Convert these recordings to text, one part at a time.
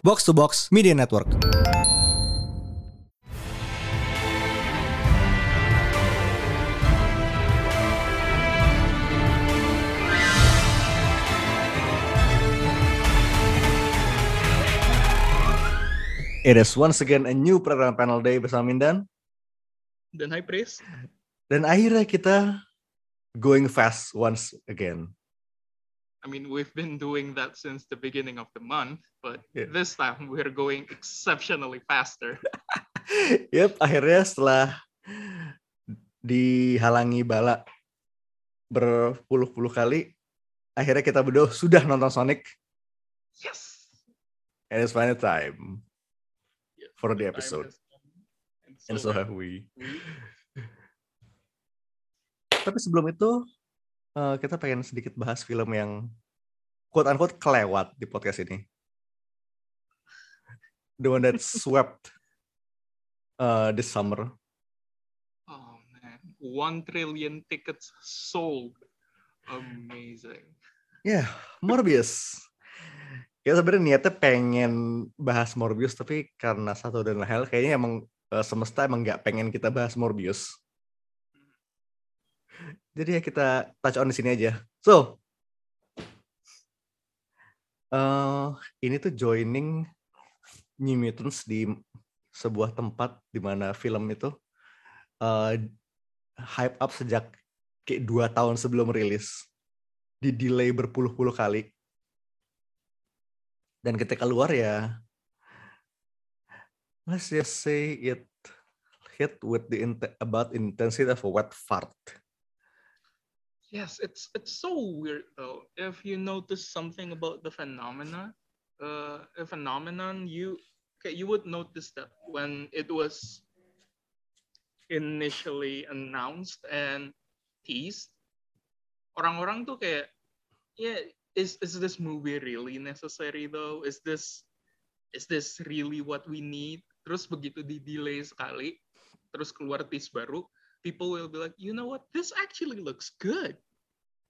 Box to Box Media Network. It is once again a new program panel day bersama Mindan. Dan High Priest. Dan akhirnya kita going fast once again. I mean, we've been doing that since the beginning of the month, but Yeah. this time we're going exceptionally faster. yep, akhirnya setelah dihalangi bala berpuluh-puluh kali, akhirnya kita berdua sudah nonton Sonic Yes. and it's finally time Yeah, for the episode. And And so have we. we- Tapi sebelum itu eh, kita pengen sedikit bahas film yang quote unquote kelewat di podcast ini. The one that swept uh, this summer. Oh man, one trillion tickets sold. Amazing. Ya, Morbius. Ya sebenarnya niatnya pengen bahas Morbius tapi karena satu dan lain hal kayaknya emang eh, semesta emang nggak pengen kita bahas Morbius. Jadi ya kita touch on di sini aja. So, eh ini tuh joining New Mutants di sebuah tempat di mana film itu eh hype up sejak kayak dua tahun sebelum rilis di delay berpuluh-puluh kali. Dan ketika keluar ya, let's just say it hit with the int- about intensity of a wet fart. Yes, it's it's so weird though. If you notice something about the phenomena, uh, a phenomenon, you okay, you would notice that when it was initially announced and teased, orang-orang tuh kayak, yeah, is is this movie really necessary though? Is this is this really what we need? Terus begitu di delay sekali, terus keluar tease baru, people will be like, you know what, this actually looks good.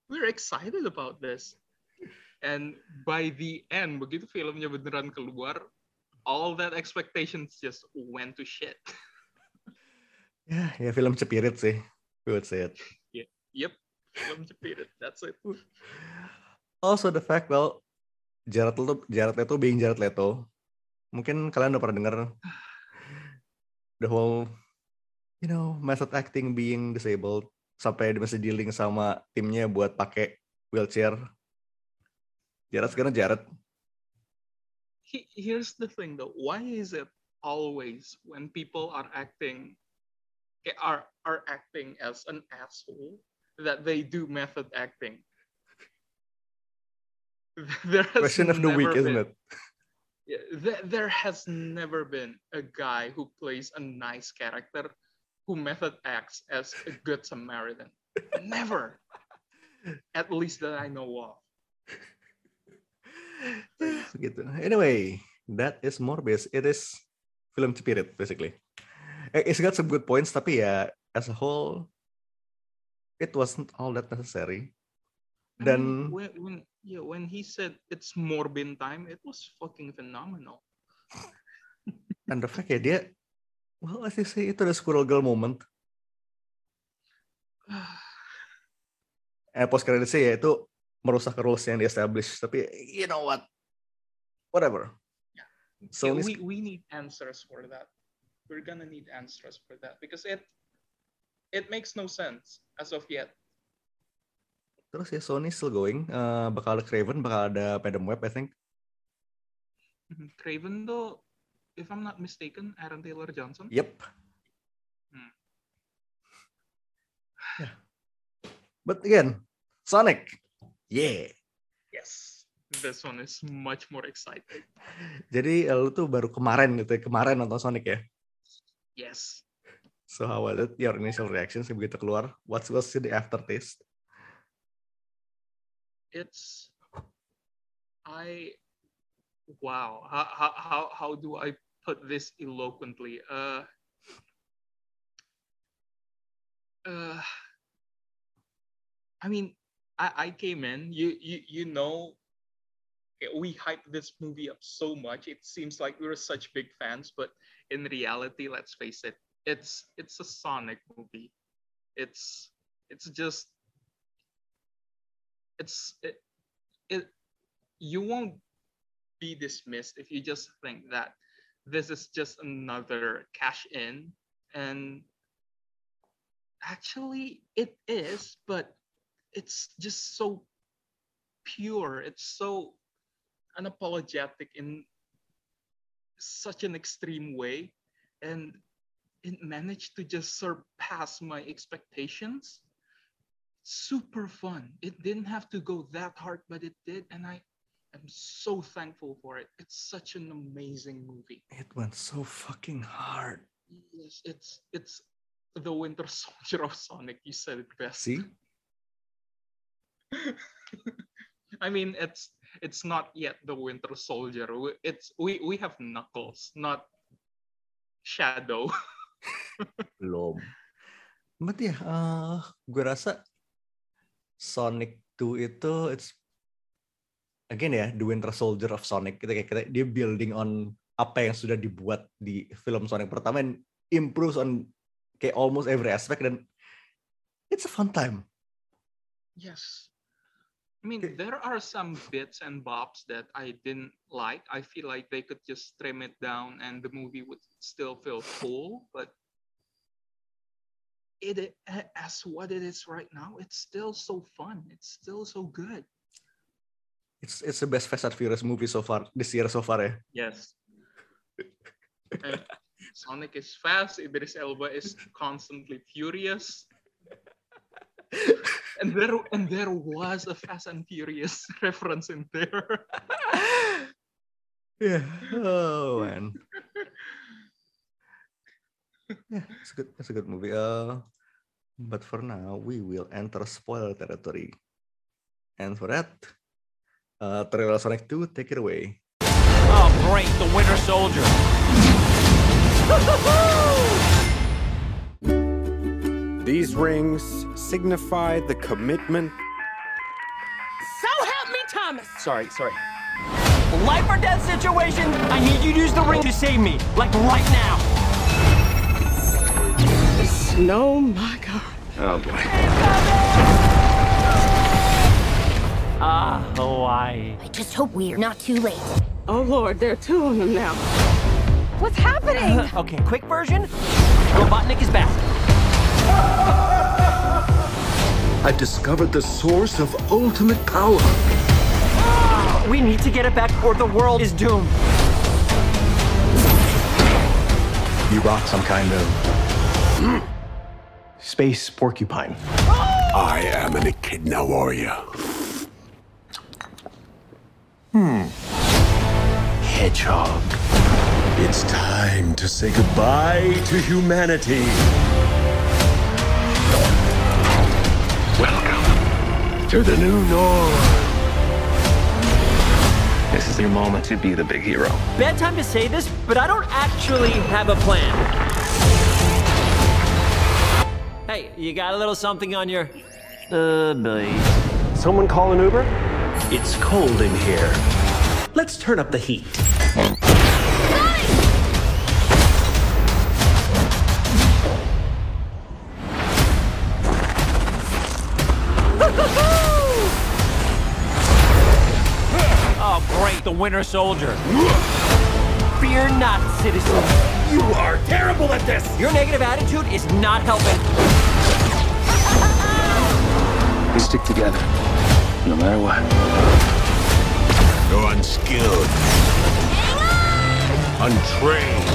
We're excited about this. And by the end, begitu filmnya beneran keluar, all that expectations just went to shit. Ya, ya film cepirit sih, we would say it. Yep, film cepirit. That's it. Also the fact, well, Jared Leto, Jared Leto being Jared Leto, mungkin kalian udah pernah denger the whole, you know, method acting being disabled sampai dia masih dealing sama timnya buat pakai wheelchair. Jared sekarang Jared. He, here's the thing though. Why is it always when people are acting eh, are are acting as an asshole that they do method acting? There Question of the week, never isn't been- it? Yeah, there, there has never been a guy who plays a nice character who method acts as a good Samaritan. never. At least that I know of. gitu. Anyway, that is Morbius. It is film cepirit basically. Eh, It's got some good points tapi ya as a whole it wasn't all that necessary. Mean, when, when yeah, when he said it's Morbin time, it was fucking phenomenal. And the fact ya dia well you say itu ada squirrel girl moment. Eh post credit sih ya itu merusak rules yang di establish tapi you know what whatever. So Yeah, we, we need answers for that. We're gonna need answers for that because it it makes no sense as of yet. terus ya Sony still going Eh, bakal ada Craven bakal ada Madam Web I think Mhm. Craven though, if I'm not mistaken, Aaron Taylor Johnson. Yep. Hmm. Yeah. But again, Sonic. Yeah. Yes, this one is much more exciting. Jadi eh, lu tuh baru kemarin gitu ya, kemarin nonton Sonic ya. Yes. So how was it? Your initial reactions begitu keluar? What's was the aftertaste? it's I wow how how how, do I put this eloquently uh uh I mean I, I came in you you you know we hype this movie up so much. It seems like we're such big fans, but in reality, let's face it, it's it's a Sonic movie. It's it's just it's it, it you won't be dismissed if you just think that this is just another cash in. And actually it is but it's just so pure. It's so unapologetic in such an extreme way. And it managed to just surpass my expectations. Super fun. It didn't have to go that hard but it did. And i am so thankful for it it's such an amazing movie It went so fucking hard. yes it's it's the winter soldier of sonic you said it best See? I mean, it's it's not yet the Winter Soldier. We- It's we we have Knuckles, not Shadow. Belum. But ya, eh, gue rasa Sonic 2 itu it's again ya, the Winter Soldier of Sonic. Kita kayak kita, dia building on apa yang sudah dibuat di film Sonic pertama and improves on kayak almost every aspect dan it's a fun time. Yes. I mean, Okay. there are some bits and bobs that I didn't like. I feel like they could just trim it down and the movie would still feel full, but it as what it is right now, it's still so fun. It's still so good. It's it's the best Fast and Furious movie so far this year so far ya. Yes. And Sonic is fast. Idris Elba is constantly furious. And there and there was a Fast and Furious reference in there. Yeah. Oh man. Yeah, it's a good. It's a good movie. Uh, but for now, we will enter spoiler territory, and for that, uh, trailer Sonic 2, take it away. Oh, great, the Winter Soldier. These rings signify the commitment. So help me, Thomas! Sorry, sorry. Life or death situation, I need you to use the ring to save me, like right now. No, my God. Oh boy. Ah, Hawaii. I just hope we're not too late. Oh, Lord, there are two of them now. What's happening? Okay, quick version. Robotnik is back. I've discovered the source of ultimate power. We need to get it back or the world is doomed. You brought some kind of space porcupine. I am an echidna warrior. Hedgehog. It's time to say goodbye to humanity. Welcome to the new norm. This is your moment to be the big hero. Bad time to say this, but I don't actually have a plan. Hey, you got a little something on your uh belly. Someone call an Uber? It's cold in here. Let's turn up the heat. Oh, great, the Winter Soldier. Fear not, citizen. You are terrible at this. Your negative attitude is not helping. We stick together, no matter what. You're unskilled, untrained,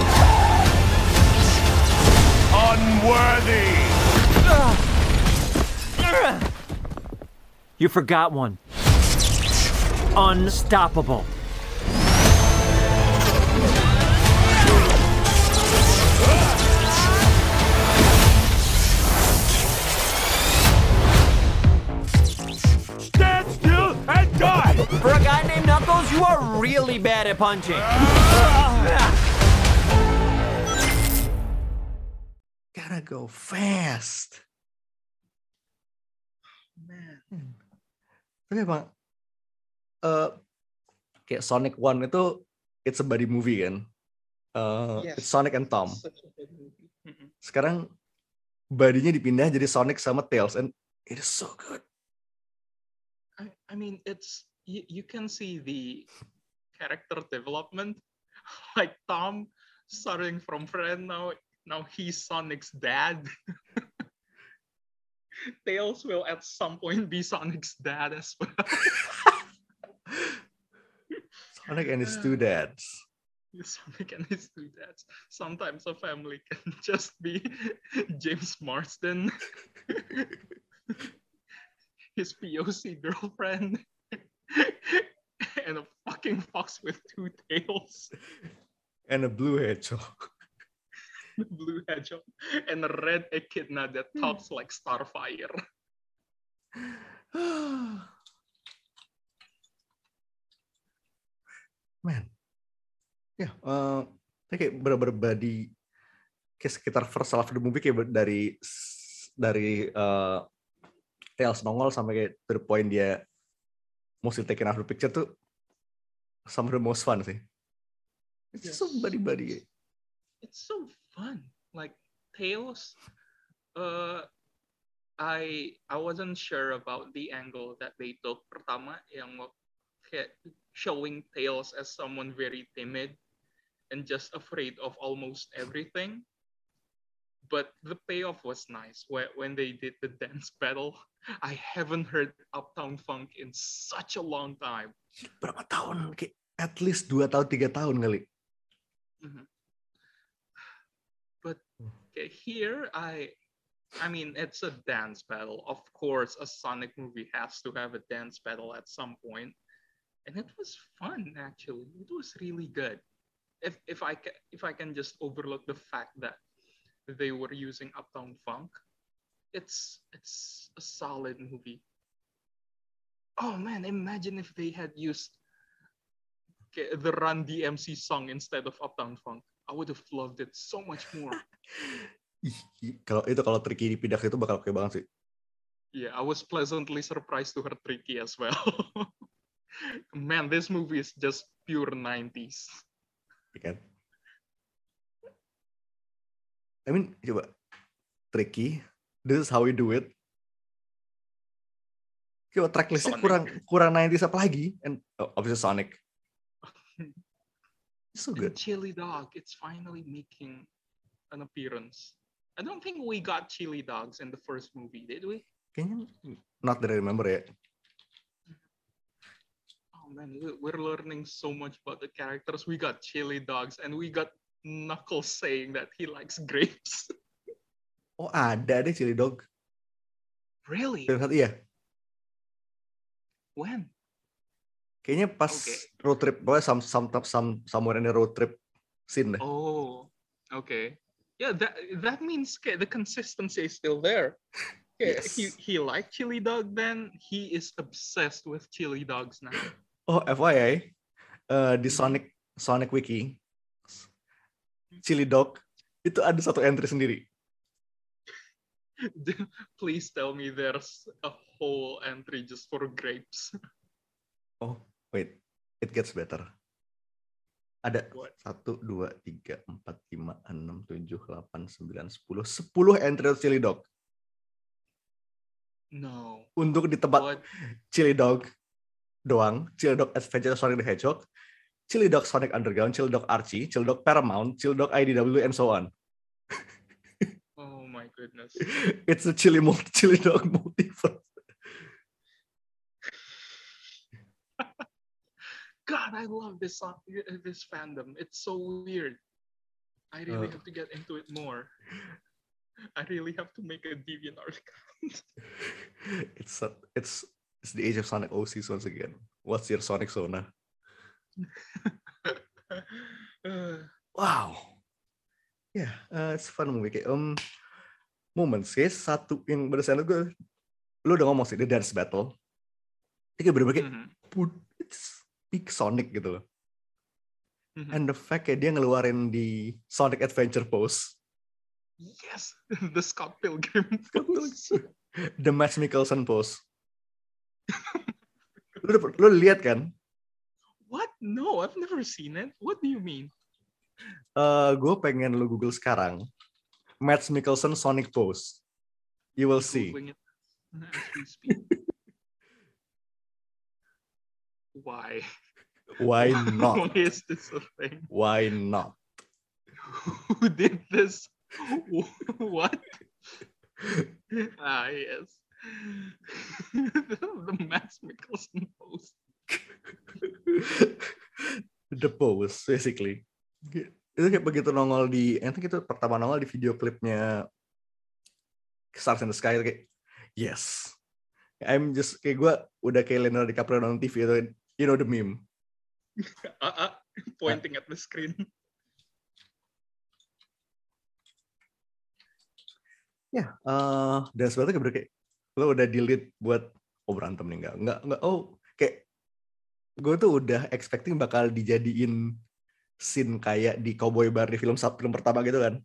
unworthy. You forgot one. Unstoppable. Really bad at punching. Gotta go fast. Man. Tapi emang, eh kayak Sonic One itu it's a buddy movie kan. Uh, Yes. it's Sonic and Tom. Sekarang badinya dipindah jadi Sonic sama Tails and it is so good. I, I mean, it's you, you can see the character development. Like Tom, starting from friend now, now he's Sonic's dad. Tails will at some point be Sonic's dad as well. Sonic and his two dads. Sonic and his two dads. Sometimes a family can just be James Marsden, his POC girlfriend, and a fucking fox with two tails, And a blue hedgehog. the blue hedgehog, and a red echidna that talks like Starfire. Man. Ya, eh ini kayak bener-bener body kayak sekitar first half the movie kayak dari dari eh Tails nongol sampai kayak to the point dia mostly taken the picture tuh some of the most fun sih. It's just so Yes. buddy-buddy. It's so fun. Like Tails, uh, I I wasn't sure about the angle that they took. Pertama, yang showing Tails as someone very timid and just afraid of almost everything. But the payoff was nice when, when they did the dance battle. I haven't heard Uptown Funk in such a long time. Berapa tahun? At least dua tahun, tiga tahun kali. Mm-hmm. But hmm. okay, here I I mean it's a dance battle. Of course, a Sonic movie has to have a dance battle at some. And it was fun actually. It was really good. If if I can if I can just overlook the fact that they were using Uptown Funk, it's it's a solid movie. Oh man, imagine if they had used the Run DMC song instead of Uptown Funk. I would have loved it so much more. Kalau itu kalau Tricky dipindah ke itu bakal oke banget sih. yeah, I was pleasantly surprised to hear Tricky as well. Man, this movie is just pure 90s. ya kan? I mean, coba tricky. This is how we do it. Coba track listnya Sonic. kurang kurang 90s apa lagi? And oh, obviously Sonic. It's so And good. Chili Dog, it's finally making an appearance. I don't think we got Chili Dogs in the first movie, did we? Kayaknya not that I remember ya. Oh man, we- we're learning so much about the characters. We got Chili Dogs and we got Knuckles saying that he likes grapes. Oh ada deh Chili Dog. really? Film satu iya. When? Kayaknya pas Oke. road trip, pokoknya some, some, some, somewhere in the road trip scene deh. Oh, okay. Yeah, that that means okay, the consistency is still there. Okay, he Yes. he liked chili dog then. He is obsessed with chili dogs now. Oh FYI, eh, di Sonic Sonic Wiki, Chili Dog itu ada satu entry sendiri. Please tell me there's a whole entry just for grapes. Oh, wait. It gets better. Ada What? satu, dua, tiga, empat, lima, enam, tujuh, delapan, sembilan, sepuluh, sepuluh entry Chili Dog. No. Untuk di tempat What? Chili Dog doang, Chili Dog Adventure Sonic the Hedgehog, Chili Dog Sonic Underground, Chili Dog Archie, Chili Dog Paramount, Chili Dog IDW, and so on. Oh my goodness. It's a Chili multi Chili Dog multiverse. God, I love this song, this fandom. It's so weird. I really Uh. have to get into it more. I really have to make a DeviantArt account. It's a, it's it's the age of Sonic OCs once again. What's your Sonic Sona? Uh, Wow. Ya, yeah, it's fun movie. Kayak, um, moments, kayak satu yang berkesan gue, lu udah ngomong sih, the dance battle. Ini kayak bener-bener kayak, mhm, put- it's peak Sonic gitu loh. mhm. And the fact kayak dia ngeluarin di Sonic Adventure pose. Yes, the Scott Pilgrim. pose. The Max Mikkelsen pose. lu, lu lihat kan? What? No, I've never seen it. What do you mean? Eh, gue pengen lu Google sekarang. Matt Mikkelsen Sonic Pose. You will see. Googling it as we speak. Why? Why Why not? is this a thing? Why not? Who did this? What? ah, yes. the, the Max Mikkelsen post. The pose, basically. Itu kayak begitu nongol di, nanti itu pertama nongol di video klipnya Stars in the Sky, kayak, yes. I'm just, kayak gue udah kayak Leonardo DiCaprio nonton TV itu, you know the meme. Uh, uh, pointing at the screen. Ya, eh dan sebetulnya kayak, lo udah delete buat oh berantem nih enggak enggak enggak oh gue tuh udah expecting bakal dijadiin scene kayak di Cowboy Bar di film film pertama gitu kan.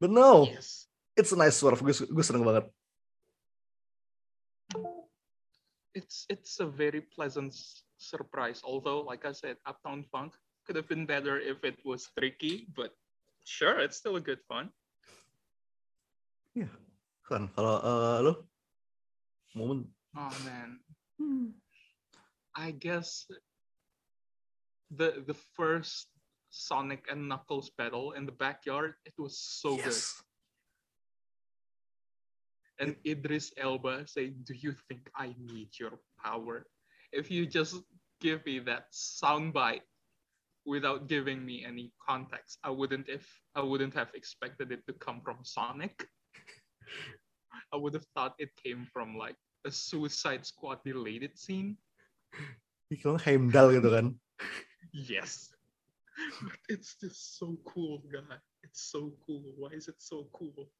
But no, Yes. it's a nice swerve. Gue gue seneng banget. It's it's a very pleasant surprise. Although, like I said, Uptown Funk could have been better if it was tricky, but sure, it's still a good fun. Iya, kan kalau eh, lo momen Oh man. I guess the the first Sonic and Knuckles battle in the backyard, it was so good. yes. And Idris Elba saying, "Do you think I need your power? If you just give me that soundbite without giving me any context, I wouldn't if I wouldn't have expected it to come from Sonic. I would have thought it came from like a Suicide Squad related scene. Nggak Heimdall gitu kan. Yes. But it's just so cool, guy. It's so cool. Why is it so cool?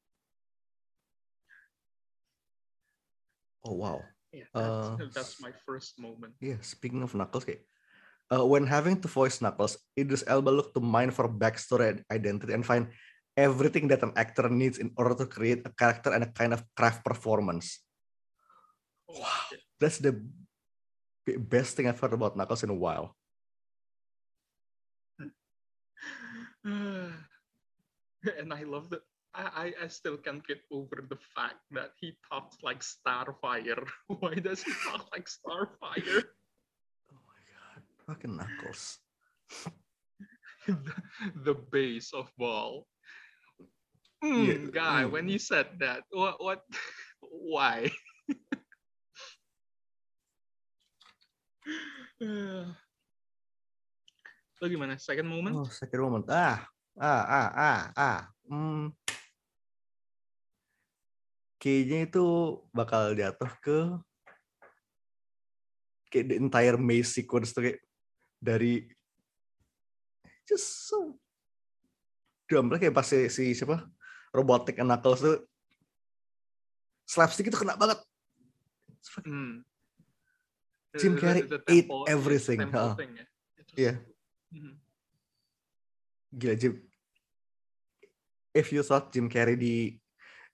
Oh wow. Yeah, that's, Uh, that's my first moment. Yeah, speaking of Knuckles, kayak, uh, when having to voice Knuckles, Idris Elba look to mine for backstory and identity and find everything that an actor needs in order to create a character and a kind of craft performance. Wow. That's the best thing I've heard about Knuckles in a while. and I love that. I, I, I still can't get over the fact that he talks like Starfire. Why does he talk like Starfire? Oh my god, fucking Knuckles. the, the base of ball. Mm, Yeah, guy, mm. when you said that, what what why? Lo gimana? Second moment? Oh, second moment. Ah, ah, ah, ah, ah. Hmm. Kayaknya itu bakal jatuh ke kayak the entire maze sequence tuh kayak dari just so lah kayak pas si, si siapa robotic and knuckles tuh slapstick itu kena banget Hmm. Jim Carrey ate temple- everything, ya. Iya. Mhm. gila Jim if you thought Jim Carrey di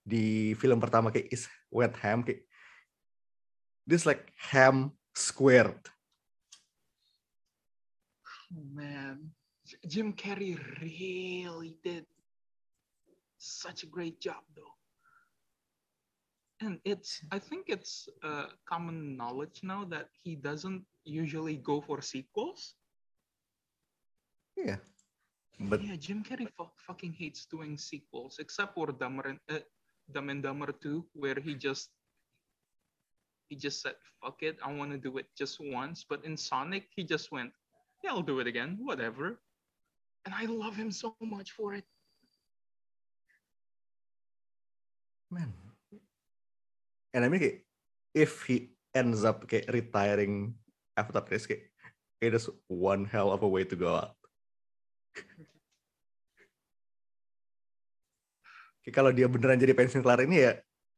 di film pertama kayak is wet ham kayak this like ham squared Oh, man, Jim Carrey really did such a great job, though. And it's, I think it's uh, common knowledge now that he doesn't usually go for sequels. yeah but yeah, Jim Carrey fu- fucking hates doing sequels, except for Dumber and uh, Dumb and Dumber 2, where he just he just said, "Fuck it, I want to do it just once." But in Sonic, he just went, "Yeah, I'll do it again, whatever." And I love him so much for it. man and I mean kayak if he ends up kayak retiring after this kayak it is one hell of a way to go out. Kayak kalau dia beneran jadi pensiun kelar ini ya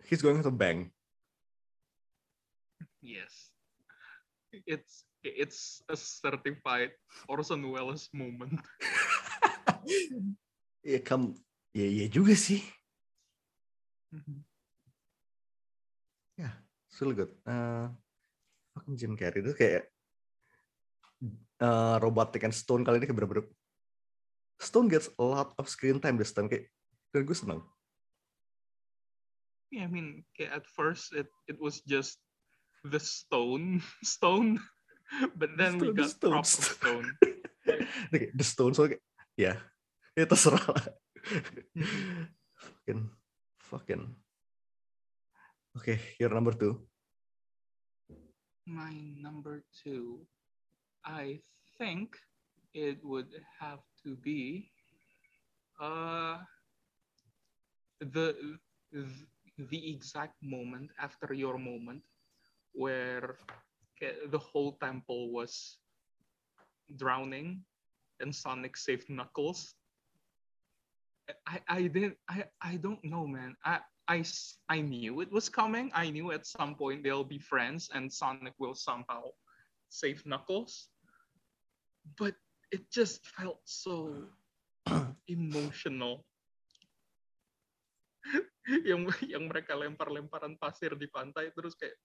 he's going to bang. Yes, it's it's a certified Orson Welles moment. ya kamu ya iya juga sih so good uh, fucking Jim Carrey itu kayak uh, robotic and Stone kali ini kayak bener-bener Stone gets a lot of screen time this time kayak dan gue seneng. Yeah, I mean, kayak at first it it was just the stone, stone, but then we Stone, the got stone, proper stone. stone. Ini kayak The Stone so kayak ya ya terserah lah. fucking fucking. Oke, your number two. My number two, I think it would have to be uh the the exact moment after your moment where the whole temple was drowning and Sonic saved Knuckles. I, I didn't I, I don't know man. I, I I knew it was coming. I knew at some point they'll be friends and Sonic will somehow save Knuckles. But it just felt so emotional. yang yang mereka lempar-lemparan pasir di pantai terus kayak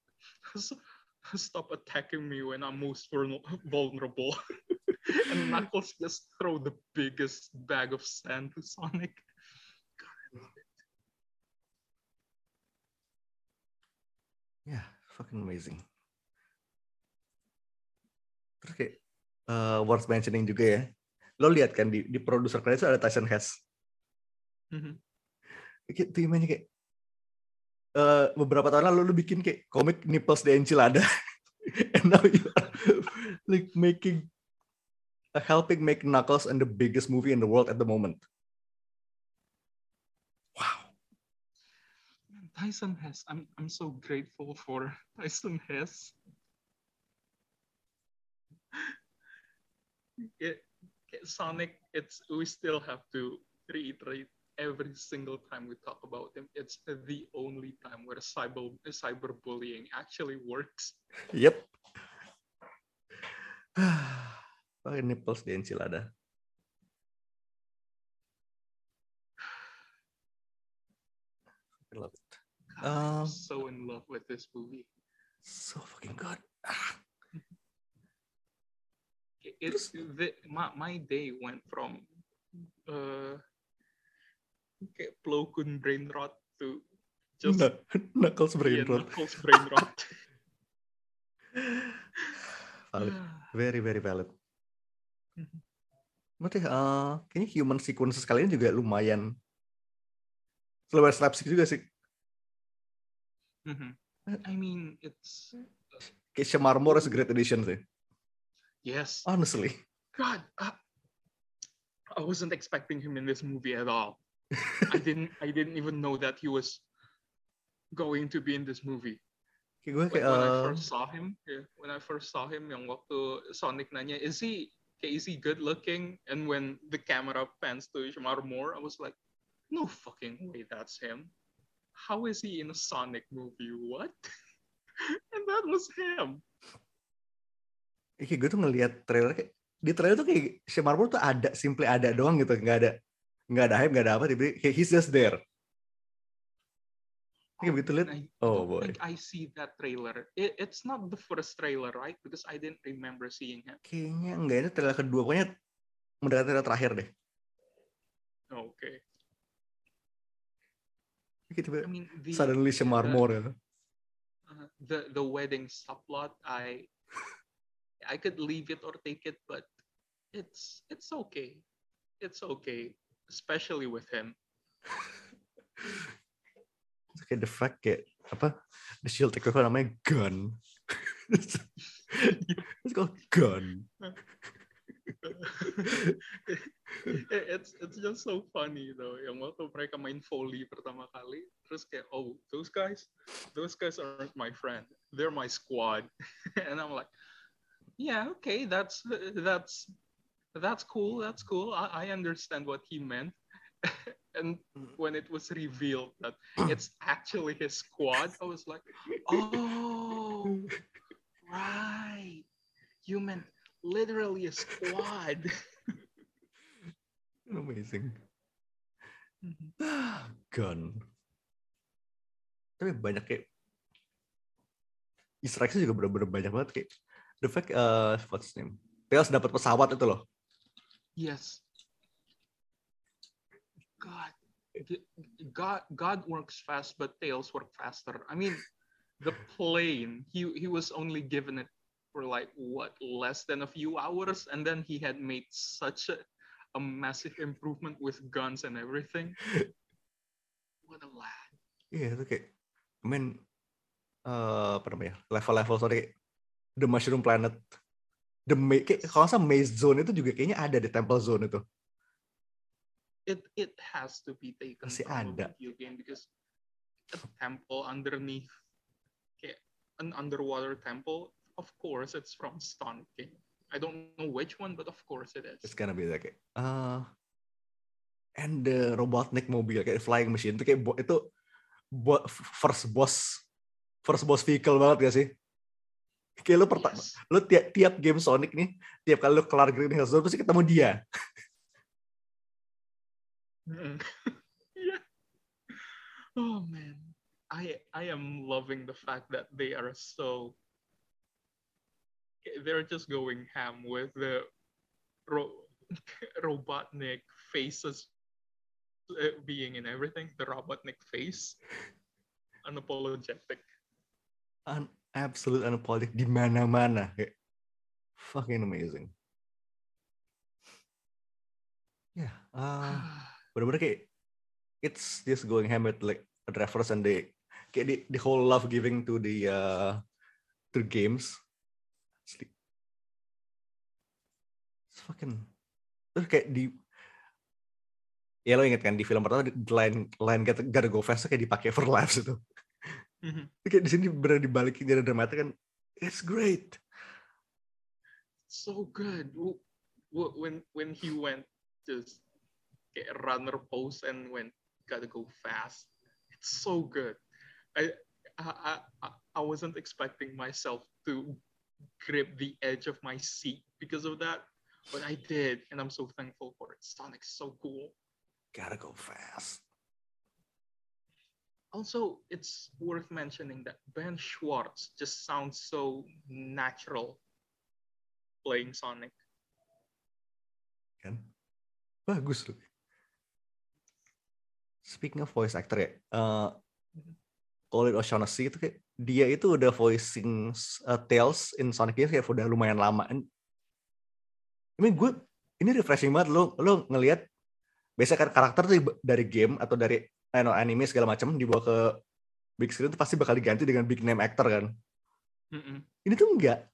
stop attacking me when I'm most vulner- vulnerable. and Knuckles just throw the biggest bag of sand to Sonic. Ya, fucking amazing. Terus kayak uh, worth mentioning juga ya. Lo lihat kan di, di produser credits ada Tyson Hess. Mhm. Kayak tuh kayak eh, beberapa tahun lalu lo bikin kayak komik Nipples the Enchilada. And now you are like making uh, helping make Knuckles and the biggest movie in the world at the moment. Tyson Hess. I'm I'm so grateful for Tyson Hess. It, Sonic, it's we still have to reiterate every single time we talk about him. It's the only time where cyber cyberbullying actually works. Yep. Pakai nipples di enchilada. I love it. Um, so in love with this movie. So fucking good. It- It's the, my, my day went from uh kayak Plo Koon brain rot to just Knuck- Knuckles brain yeah, rot. Knuckles brain rot. Valid. Very very valid. Berarti eh, kayaknya human sequences kalian juga lumayan lumayan slapstick juga sih. Mhm. I mean, it's Kayak Shamarmore is a great addition sih. yes. Honestly. God, uh, I wasn't expecting him in this movie at all. I didn't. I didn't even know that he was going to be in this movie. Kayak gue Like, kayak when I eh, first saw him, yeah, when I first saw him, yang waktu Sonic nanya, is he, okay, is he good looking? And when the camera pans to Shamar Moore, I was like, no fucking way, that's him. How is he in a Sonic movie? What? and that was him. kayak gue tuh ngelihat trailer kayak di trailer tuh kayak Shamarmore tuh ada, simply ada doang gitu, nggak ada nggak ada hype, nggak ada apa, tiba kayak he's just there. Kayak begitu lihat, oh boy. I see that trailer. It, it's not the first trailer, right? Because I didn't remember seeing him. Kayaknya enggak ini trailer kedua, pokoknya mendekati trailer terakhir deh. Okay. Kayak tiba I mean, the suddenly Shamarmore gitu. uh, the the wedding subplot, I I could leave it or take it, but it's it's okay. It's okay, especially with him. Kayak the fact kayak apa the shield takeover namanya gun. It's called gun. It- eh, it's it's just so funny though. Yang waktu mereka main volley pertama kali, terus kayak oh those guys, those guys aren't my friend. They're my squad, and I'm like, yeah, okay, that's that's that's cool. That's cool. I, I understand what he meant. and when it was revealed that it's actually his squad, I was like, oh, right. You meant literally a squad. Amazing. gun. Tapi banyak kayak Easter eggs juga bener-bener banyak banget kayak the fact uh, what's name Tails dapat pesawat itu loh. Yes. God, God, God works fast, but Tails work faster. I mean, the plane. He he was only given it for like what less than a few hours, and then he had made such a, a massive improvement with guns and everything. What a lad. Iya itu kayak, I mean, eh, apa namanya? Level-level sorry, The Mushroom Planet, The Ma- kayak, kalau nggak Maze Zone itu juga kayaknya ada di Temple Zone itu. It it has to be taken Masih from ada. a video game because a temple underneath, kayak an underwater temple. Of course, it's from Sonic game. I don't know which one, but of course it is. It's gonna be like kayak, uh, and the Robotnik mobil kayak flying machine itu kayak itu bo- first boss first boss vehicle banget gak sih? Kayak lu pertama, Yes. lu tiap tiap game Sonic nih, tiap kali lu kelar Green Hill Zone pasti ketemu dia. Mm. yeah. Oh man, I I am loving the fact that they are so. They're just going ham with the ro- Robotnik faces uh, being in everything. The Robotnik face, unapologetic. An absolute unapologetic di mana-mana fucking amazing. Yeah. uh, bener-bener kayak it's just going ham with like drivers and the kayak the, the whole love giving to the uh, to games. Asli. It's fucking terus kayak di ya lo inget kan di film pertama line line gotta, gotta go fast kayak dipakai for laughs itu. Mhm. Kayak di sini bener dibalikin jadi dramatik kan it's great. so good. When when he went just get runner pose and went gotta go fast. It's so good. I I I, I wasn't expecting myself to grip the edge of my seat because of that, but I did, and I'm so thankful for it. Sonic's so cool. Gotta go fast. Also, it's worth mentioning that Ben Schwartz just sounds so natural playing Sonic. kan bagus loh speaking of voice actor ya uh, Colin O'Shaughnessy itu kayak dia itu udah voicing uh, Tails in Sonic Games kayak udah lumayan lama. I mean gue ini refreshing banget. Lo lo ngelihat biasanya kan karakter tuh dari game atau dari I know, anime segala macam dibawa ke big screen itu pasti bakal diganti dengan big name actor kan? Mm-mm. ini tuh enggak.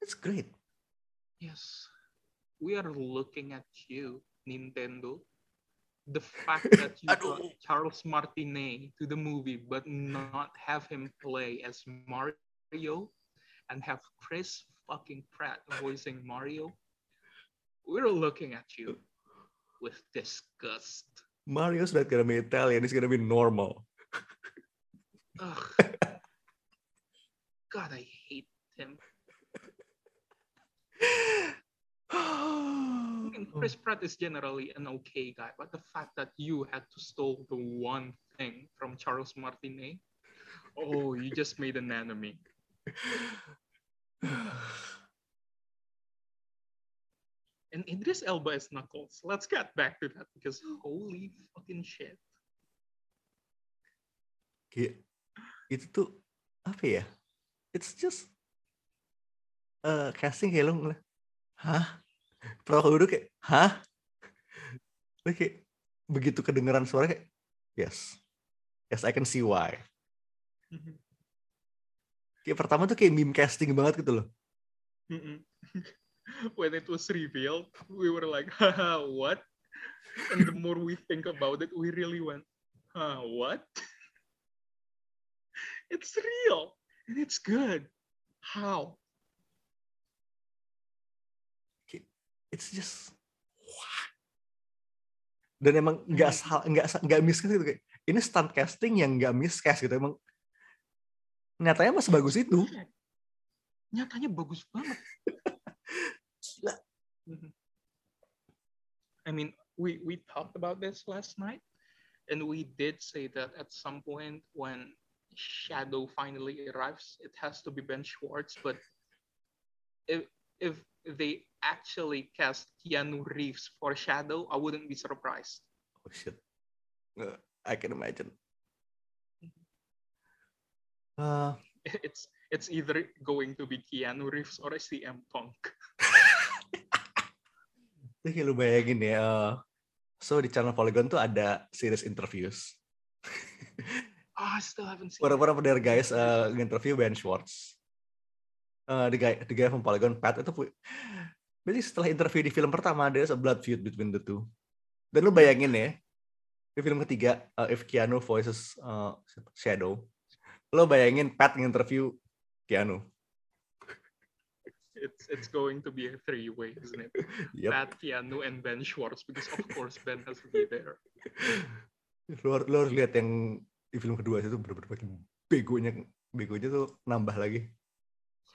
It's great. Yes, we are looking at you, Nintendo. The fact that you brought Charles Martinet to the movie, but not have him play as Mario, and have Chris fucking Pratt voicing Mario, we're looking at you with disgust. Mario's not gonna be Italian he's gonna be normal Ugh. God, I hate him. I Chris Pratt is generally an okay guy, but the fact that you had to stole the one thing from Charles Martinet, oh, you just made an enemy. And Idris Elba is Knuckles. Let's get back to that because holy fucking shit. kayak itu tuh apa ya it's just uh, casting lo ngeliat hah pertama duduk kayak hah Lo kayak begitu kedengeran suara kayak yes yes I can see why kayak pertama tuh kayak meme casting banget gitu loh when it was revealed, we were like, haha, what? And the more we think about it, we really went, huh, what? it's real and it's good. How? It's just wah. dan emang nggak Hmm. nggak nggak miscast gitu kayak ini stunt casting yang nggak miscast gitu emang nyatanya masih bagus itu Nyatanya bagus banget. Gila. I mean, we we talked about this last night, and we did say that at some point when Shadow finally arrives, it has to be Ben Schwartz. But if if they actually cast Keanu Reeves for Shadow, I wouldn't be surprised. Oh shit. Uh, I can imagine. Uh, It's it's either going to be Keanu Reeves or CM Punk. Kayak lu bayangin ya. uh, so di channel Polygon tuh ada series interviews. Oh, I still haven't seen. Of their guys uh, interview Ben Schwartz. Uh, the guy the guy from Polygon Pat itu Jadi setelah interview di film pertama there's a blood feud between the two. Dan lu bayangin ya di film ketiga uh, if Keanu voices uh, Shadow, lo bayangin Pat nginterview Keanu. It's it's going to be a three way, isn't it? Yep. Pat, Keanu, and Ben Schwartz because of course Ben has to be there. Lo, lo harus lihat yang di film kedua itu bener-bener makin begonya begonya tuh nambah lagi.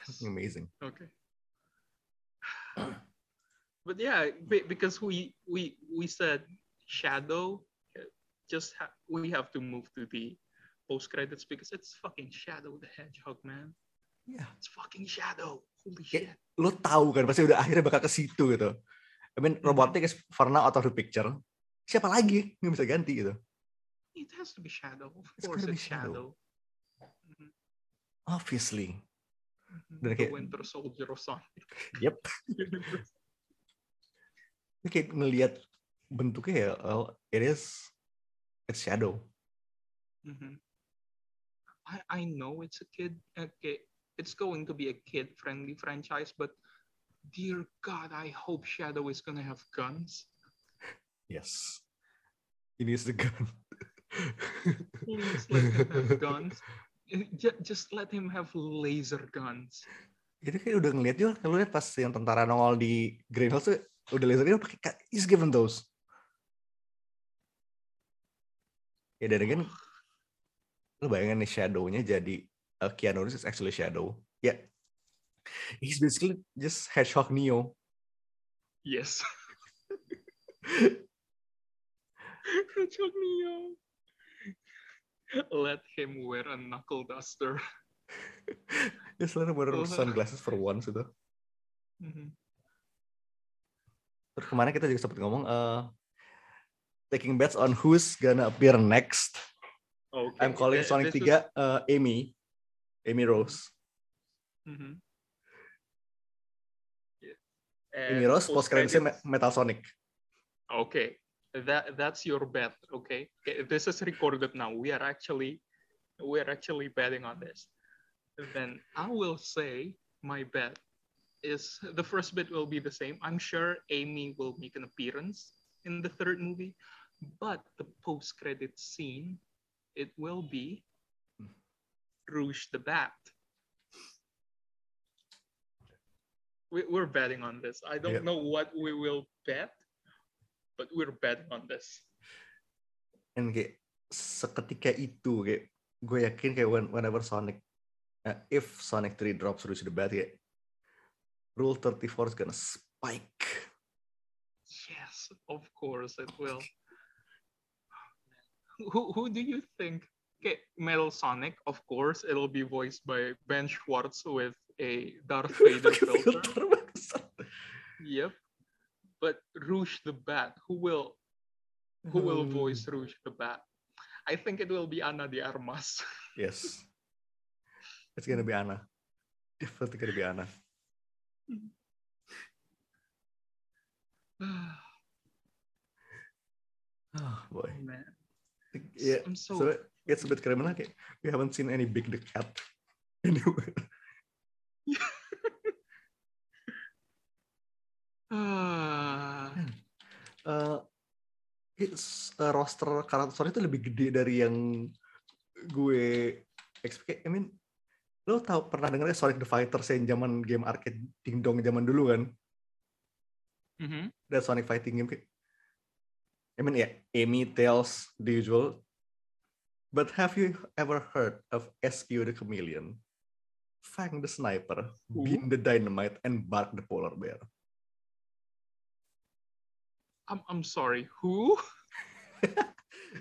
Amazing. Okay. But yeah, be- because we we we said Shadow, just ha- we have to move to the post credits because it's fucking Shadow the Hedgehog, man. Iya. It's fucking Shadow. Holy shit. Lo tahu kan pasti udah akhirnya bakal ke situ gitu. I mean robotik is for now out of the picture. Siapa lagi yang bisa ganti gitu? It has to be Shadow. Of It's course, be it's Shadow. Shadow. Mhm, Obviously. The kayak- Winter Soldier of Sonic. Yep. Ini kayak ngelihat bentuknya ya, it is it's shadow. Mhm. I I know it's a kid. Okay, it's going to be a kid-friendly franchise, but dear God, I hope Shadow is gonna have guns. Yes. He needs the gun. Please let him have guns. Uh, ju- Just let him have laser guns. Itu kayak udah ngeliat juga, kalau lihat pas yang tentara nongol di Green Hills tuh udah lasernya udah pakai ka- he's given those. Ya dan again, lu bayangin nih shadow-nya jadi uh, Keanu Reeves is actually shadow. Ya, he's basically just Hedgehog Neo. Yes. Hedgehog Neo. Let him wear a knuckle duster. Dia selalu wear Oh. sunglasses for once itu. Mhm. Terus kemarin kita juga sempat ngomong uh, taking bets on who's gonna appear next. Okay. I'm calling uh, Sonic this 3 is- uh, Amy. Amy Rose. Mhm. Yeah. Amy Rose post Me- Metal Sonic. Okay, that that's your bet. Okay, okay. This is recorded now. We are actually we are actually betting on this. Then I will say my bet is the first bit will be the same. I'm sure Amy will make an appearance in the third movie, but the post credit scene it will be Rouge the Bat. We, we're betting on this. I don't Yep. know what we will bet, but we're betting on this. Dan kayak seketika itu kayak gue yakin kayak when, whenever Sonic uh, if Sonic 3 drops the Bat kayak Rule 34 is gonna spike. Yes, of course it will. Who who do you think? Okay, Metal Sonic, of course, it'll be voiced by Ben Schwartz with a Darth Vader filter. Yep. But Rouge the Bat, who will who will Hmm. voice Rouge the Bat? I think it will be Ana de Armas. Yes. It's gonna be Anna. Definitely gonna be Anna. Oh boy. Man, Yeah. I'm so, So it's a bit criminal we haven't seen any big the cat anywhere. Ah, uh, it's, uh, roster karakter itu lebih gede dari yang gue expect. I mean, lo tau pernah denger ya Sonic the Fighter yang zaman game arcade ding dong zaman dulu kan? mhm. Dan Sonic fighting game kayak I mean ya, Amy, Tails, the usual. But have you ever heard of Espio the Chameleon, Fang the Sniper, Who? Bean the Dynamite, and Bark the Polar Bear? I'm I'm sorry. Who?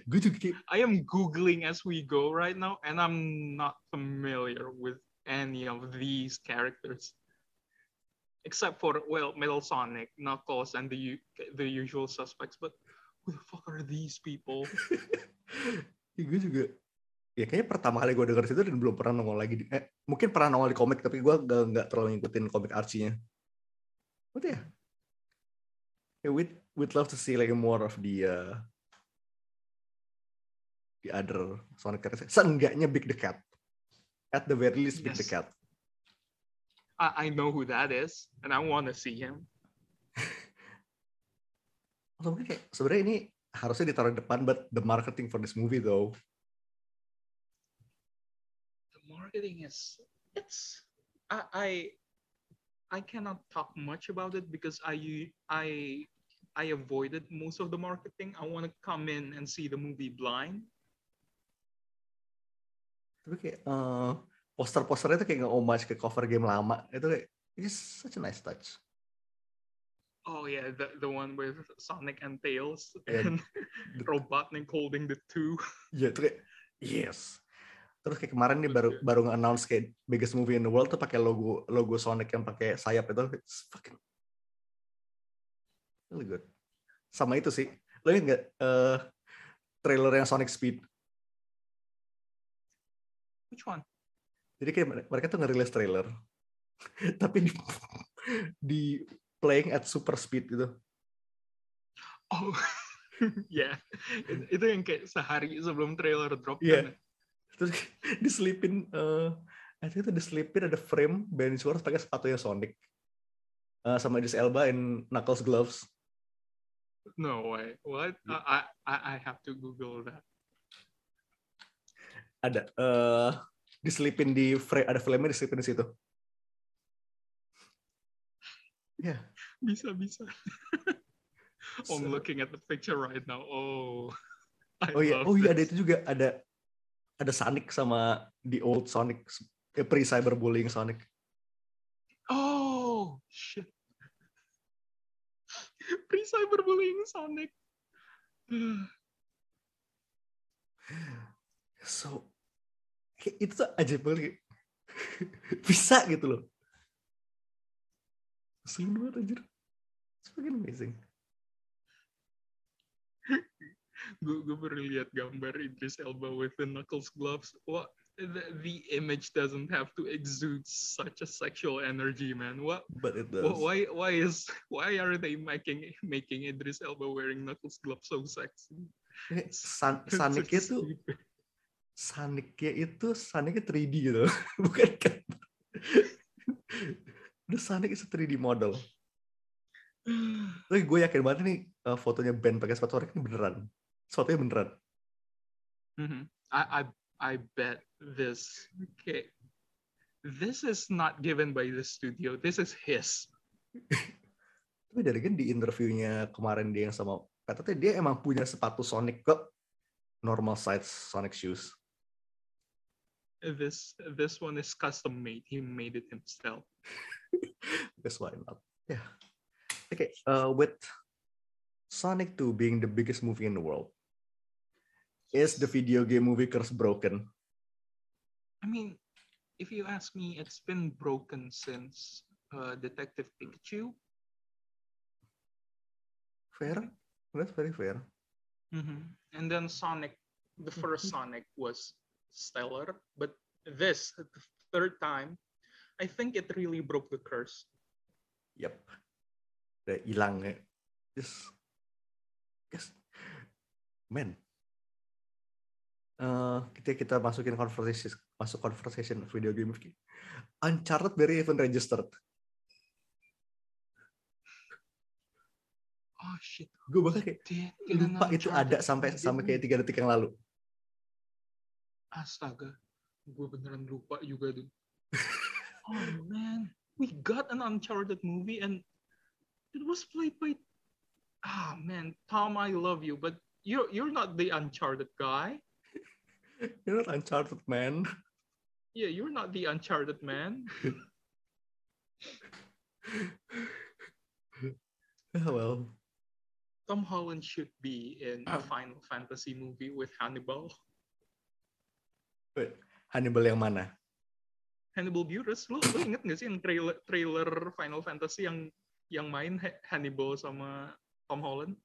gue juga kayak, I am googling as we go right now, and I'm not familiar with any of these characters. except for well, Metal Sonic, Knuckles, and the the usual suspects. But who the fuck are these people? Ya, gue juga ya kayaknya pertama kali gue denger situ dan belum pernah nongol lagi di, eh, mungkin pernah nongol di komik tapi gue gak, nggak terlalu ngikutin komik Archie-nya What ya yeah, we'd love to see like more of the uh, the other Sonic characters seenggaknya Big the Cat at the very least Big the Yes. Cat I, I know who that is, and I want to see him. Atau mungkin kayak sebenarnya ini harusnya ditaruh di depan but the marketing for this movie though The marketing is it's I I, I cannot talk much about it because I I I avoided most of the marketing. I want to come in and see the movie blind. tapi kayak eh, poster-posternya tuh kayak nge-homage ke cover game lama itu kayak it's such a nice touch Oh yeah, the the one with Sonic and Tails Yeah. and Robotnik holding the two. Iya itu kayak yes terus kayak kemarin nih baru baru nge-announce kayak biggest movie in the world tuh pakai logo logo Sonic yang pakai sayap itu it's fucking really good sama itu sih lo ingat nggak eh trailer yang Sonic Speed Which one? jadi kayak mere- mereka tuh ngerilis trailer tapi di, di playing at super speed gitu Oh yeah, It- itu yang kayak sehari sebelum trailer drop. Iya. kan? terus diselipin I think itu diselipin ada frame Ben Schwartz pakai sepatunya Sonic Eh, sama Idris Elba in Knuckles gloves No way. What? Yeah. I, I I have to Google that. ada eh diselipin di frame ada frame diselipin di situ ya Bisa bisa. Oh, I'm So- looking at the picture right now. Oh. I oh iya oh iya ada itu juga ada ada Sonic sama the old Sonic eh, pre cyberbullying Sonic Oh shit. Pre cyberbullying Sonic. so itu tuh ajaib banget bisa gitu loh Sering banget anjir It's fucking amazing gue gue baru lihat gambar Idris Elba with the Knuckles gloves. What the, the image doesn't have to exude such a sexual energy, man. What? but it does wh- Why? Why is? Why are they making making Idris Elba wearing Knuckles gloves so sexy? Kayak San- so tuh stupid. Sonicnya itu Sonicnya 3D gitu bukan kan The Sonic is a 3D model Tapi gue yakin banget nih uh, fotonya Ben pakai sepatu Sonic ini beneran sepatunya beneran Mhm. I, I I bet this. Okay. This is not given by the studio. This is his. tapi dari kan di interviewnya kemarin dia yang sama katanya dia emang punya sepatu Sonic kok normal size Sonic shoes This this one is custom made. He made it himself. Guess why not? Yeah. Okay. Uh, with Sonic 2 being the biggest movie in the world, is the video game movie curse broken? I mean, if you ask me, it's been broken since uh, Detective Pikachu. Fair. That's very fair. Mhm. And then Sonic, the first Sonic was stellar, but this, the third time, I think it really broke the curse. Yep. Udah hilang ya. Just, just, man. Uh, kita kita masukin conversation masuk conversation video game Uncharted very even registered. Oh shit! Gue bahkan kayak lupa itu ada sampai sampai kayak tiga detik yang lalu. Astaga, gue beneran lupa juga tuh. oh man, we got an Uncharted movie and it was played by. Ah man, Tom, I love you, but you're you're not the Uncharted guy. You're not Uncharted man. Yeah, you're not the Uncharted man. Oh, well, Tom Holland should be in a Final Fantasy movie with Hannibal. wait, Hannibal yang mana? Hannibal Buress. Lu lu inget gak sih yang trailer trailer Final Fantasy yang yang main Ha- Hannibal sama Tom Holland?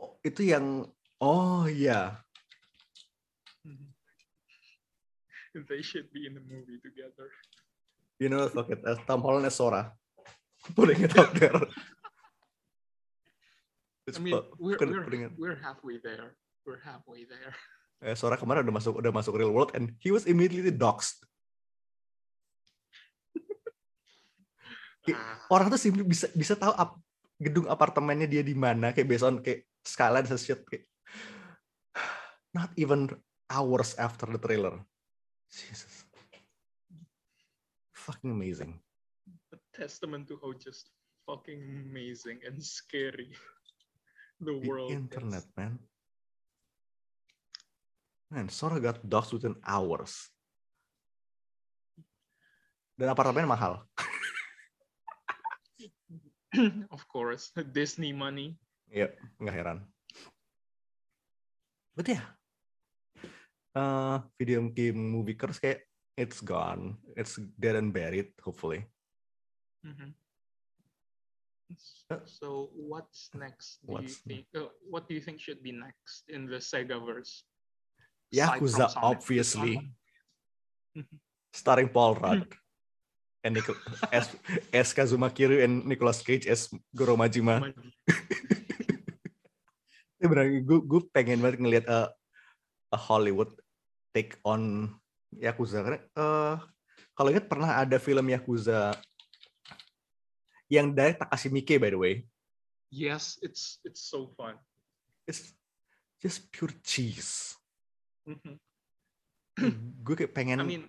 Oh, itu yang oh iya. They should be in the movie together. You know, fuck it. Uh, Tom Holland as Sora. Putting it out there. I mean, we're we're, we're halfway there. We're halfway there. Eh, Sora kemarin udah masuk udah masuk real world and he was immediately. Kayak, Ah. orang tuh simply bisa bisa tahu ap- gedung apartemennya dia di mana kayak based on kayak skyline and shit kayak not even hours after the trailer. Jesus. Fucking amazing. A testament to how just fucking amazing and scary the The world internet, is. man. Man, Sora got doxxed within hours. Dan apartemen mahal. of course, Disney money. Iya, nggak heran. But yeah, uh, video game movie curse kayak it's gone, it's dead and buried, hopefully. Mhm. Uh, So what's next? Do you what's think? Uh, what do you think should be next in the Segaverse? Yakuza, obviously, Mhm. starring Paul Rudd and as, as Kazuma Kiryu and Nicolas Cage as Goro Majima. Benar, gue gue pengen banget ngelihat a, a Hollywood take on Yakuza karena eh, kalau ingat pernah ada film Yakuza yang dari Takashi Miike by the way. Yes, it's it's so fun. It's just pure cheese. Mhm. gue kayak pengen I mean,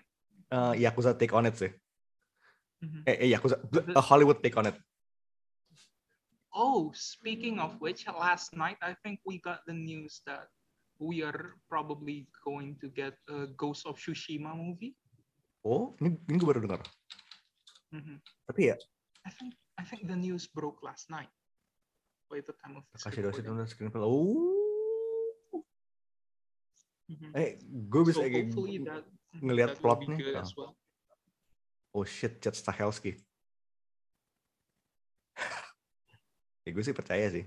eh, Yakuza take on it sih. mhm. Eh, eh Yakuza, a Hollywood take on it. oh, speaking of which, last night I think we got the news that we are probably going to get a Ghost of Tsushima movie. Oh, ini ini gue baru dengar. Mhm. Tapi ya, I think I think the news broke last night. By the time of Doshi recording. tuh screenplay. Oh, Mhm. eh, gue bisa so kayak that ngelihat that plotnya. ah. as well. Oh shit, Chad Stahelski. ya gue sih percaya sih.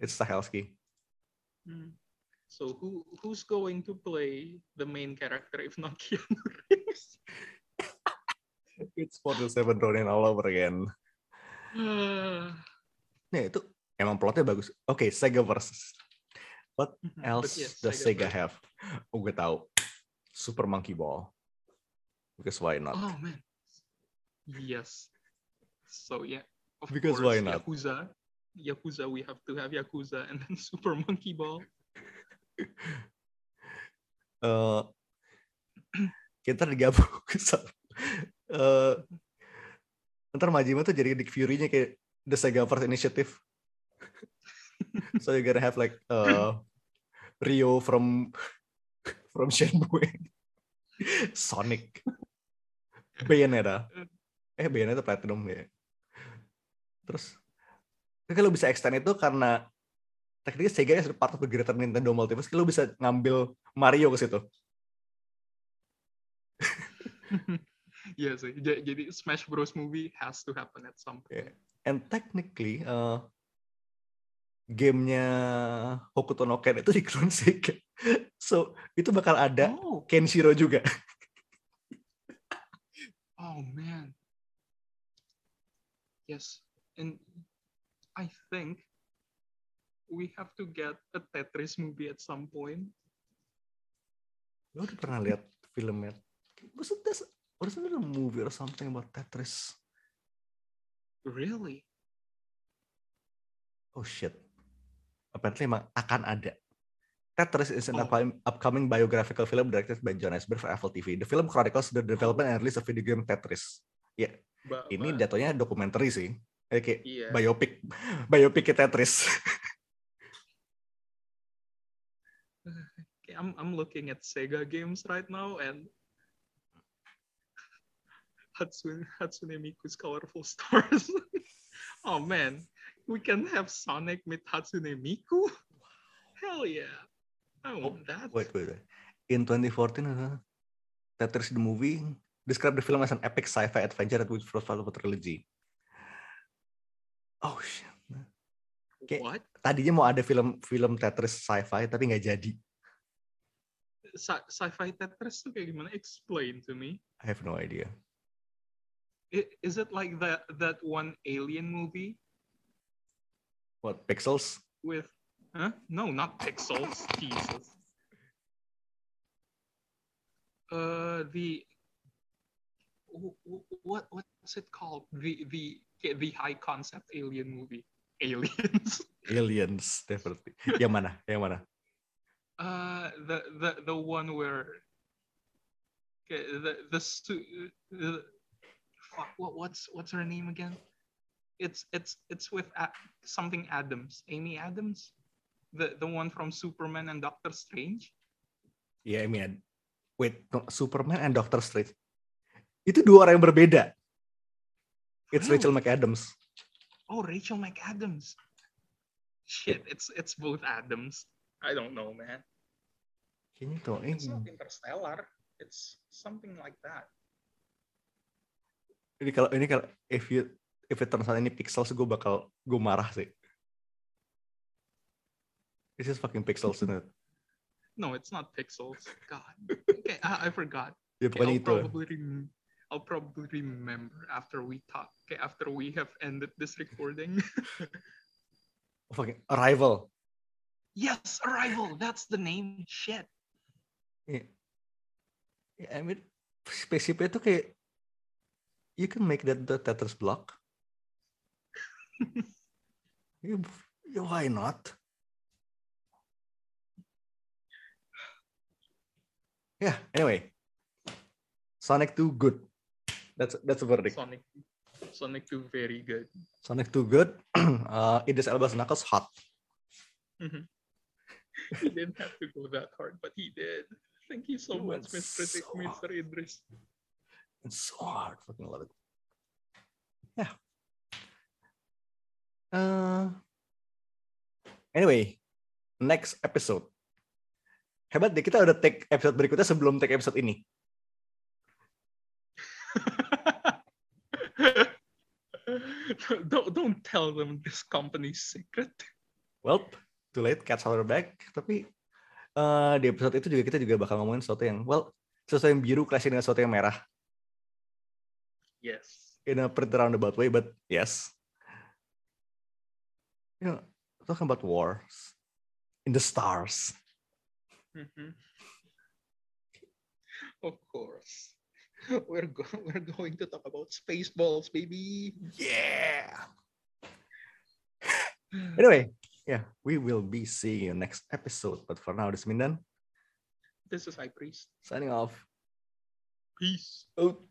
It's Stahelski. Hmm. So who who's going to play the main character if not Keanu Reeves? It's for the seven Ronin all over again. Uh, Nah itu emang plotnya bagus. Oke, Sega versus. What else yes, does Sega versus- have? Oh gue tahu. Super Monkey Ball. Because why not? Oh man. Yes. So yeah. Of Because course, why not? Yakuza. Yakuza, we have to have Yakuza and then Super Monkey Ball. Eh, kita digabung sama eh, ntar Majima tuh jadi Dick Fury-nya kayak the Sega First Initiative. so you're gonna have like uh, Rio from from Shenmue, Sonic, Bayonetta, eh Bayonetta Platinum ya. Terus kalau bisa extend itu karena tekniknya Sega is part of the greater Nintendo multiverse, lo bisa ngambil Mario ke situ. Iya sih. Ja- Jadi Smash Bros movie has to happen at some point. Yeah. And technically, uh, gamenya Hokuto no Ken itu dikeluarin Sega. So, itu bakal ada Oh, Kenshiro juga. oh man. Yes. And I think we have to get a Tetris movie at some point. Lo udah pernah lihat filmnya? Wasn't this, wasn't there a movie or something about Tetris? Really? Oh shit. Apparently emang akan ada. Tetris is an Oh. upcoming, biographical film directed by John Esber for Apple TV. The film chronicles the development and release of video game Tetris. Ya, Ba- ini jatuhnya dokumenter sih. Kayak Iya. biopic, biopic Tetris. Okay, I'm I'm looking at Sega games right now and Hatsune Hatsune Miku's Colorful Stars. oh man, we can have Sonic with Hatsune Miku. Hell yeah, I want that. Wait, wait, wait. In 2014, uh, Tetris the movie describe the film as an epic sci-fi adventure with follows a trilogy. Oh shit. Kayak What? tadinya mau ada film-film Tetris sci-fi tapi nggak jadi. Sci- sci-fi Tetris tuh kayak gimana? Explain to me. I have no idea. Is it like that that one alien movie What pixels? with? Huh? No, not pixels. Jesus. Uh, the wh- wh- what what's it called? The the the high concept alien movie. Aliens. Aliens, definitely. Yang mana? Yang mana? Uh, the the the one where okay, the the, the fuck what what's what's her name again? It's it's it's with A- something Adams, Amy Adams, the the one from Superman and Doctor Strange. Ya, I mean, wait, no, Superman and Doctor Strange. Itu dua orang yang berbeda. It's Really? Rachel McAdams. Oh, Rachel McAdams. Shit, it's it's both Adams. I don't know, man. Tuh, eh, It's not Interstellar. It's something like that. ini kalau ini kalau if you if it turns out ini pixels, gue bakal gue marah sih. This is fucking pixels, isn't it? No, it's not Pixels. God. Okay, I, I forgot. Ya Okay, pokoknya I'll itu. probably rem- I'll probably remember after we talk. Okay, after we have ended this recording. Oh, fucking Arrival. yes, Arrival. That's the name. Shit. Ya, ya, I mean, spaceship itu kayak you can make that the Tetris block. Ya, ya, why not? Yeah, anyway. Sonic 2 good. That's that's a verdict. Sonic. Sonic 2 very good. Sonic 2 good. uh, Idris Elba's Knuckles hot. Mhm. he didn't have to go that hard, but he did. Thank you so He much, Mr. so Mr. Idris. It's so hard. Fucking love it. Yeah. Uh, anyway, next episode. Hebat deh, kita udah take episode berikutnya sebelum take episode ini. don't don't tell them this company's secret. Well, too late, cats are back. Tapi eh, di episode itu juga kita juga bakal ngomongin sesuatu yang, well, sesuatu yang biru clash dengan sesuatu yang merah. Yes. In a pretty roundabout way, but yes. You know, talking about wars in the stars. Mhm. Of course. We're go- we're going to talk about spaceballs, baby. Yeah. Anyway, yeah, we will be seeing you next episode. But for now, this is Mindan This is High Priest. signing off. Peace. Out.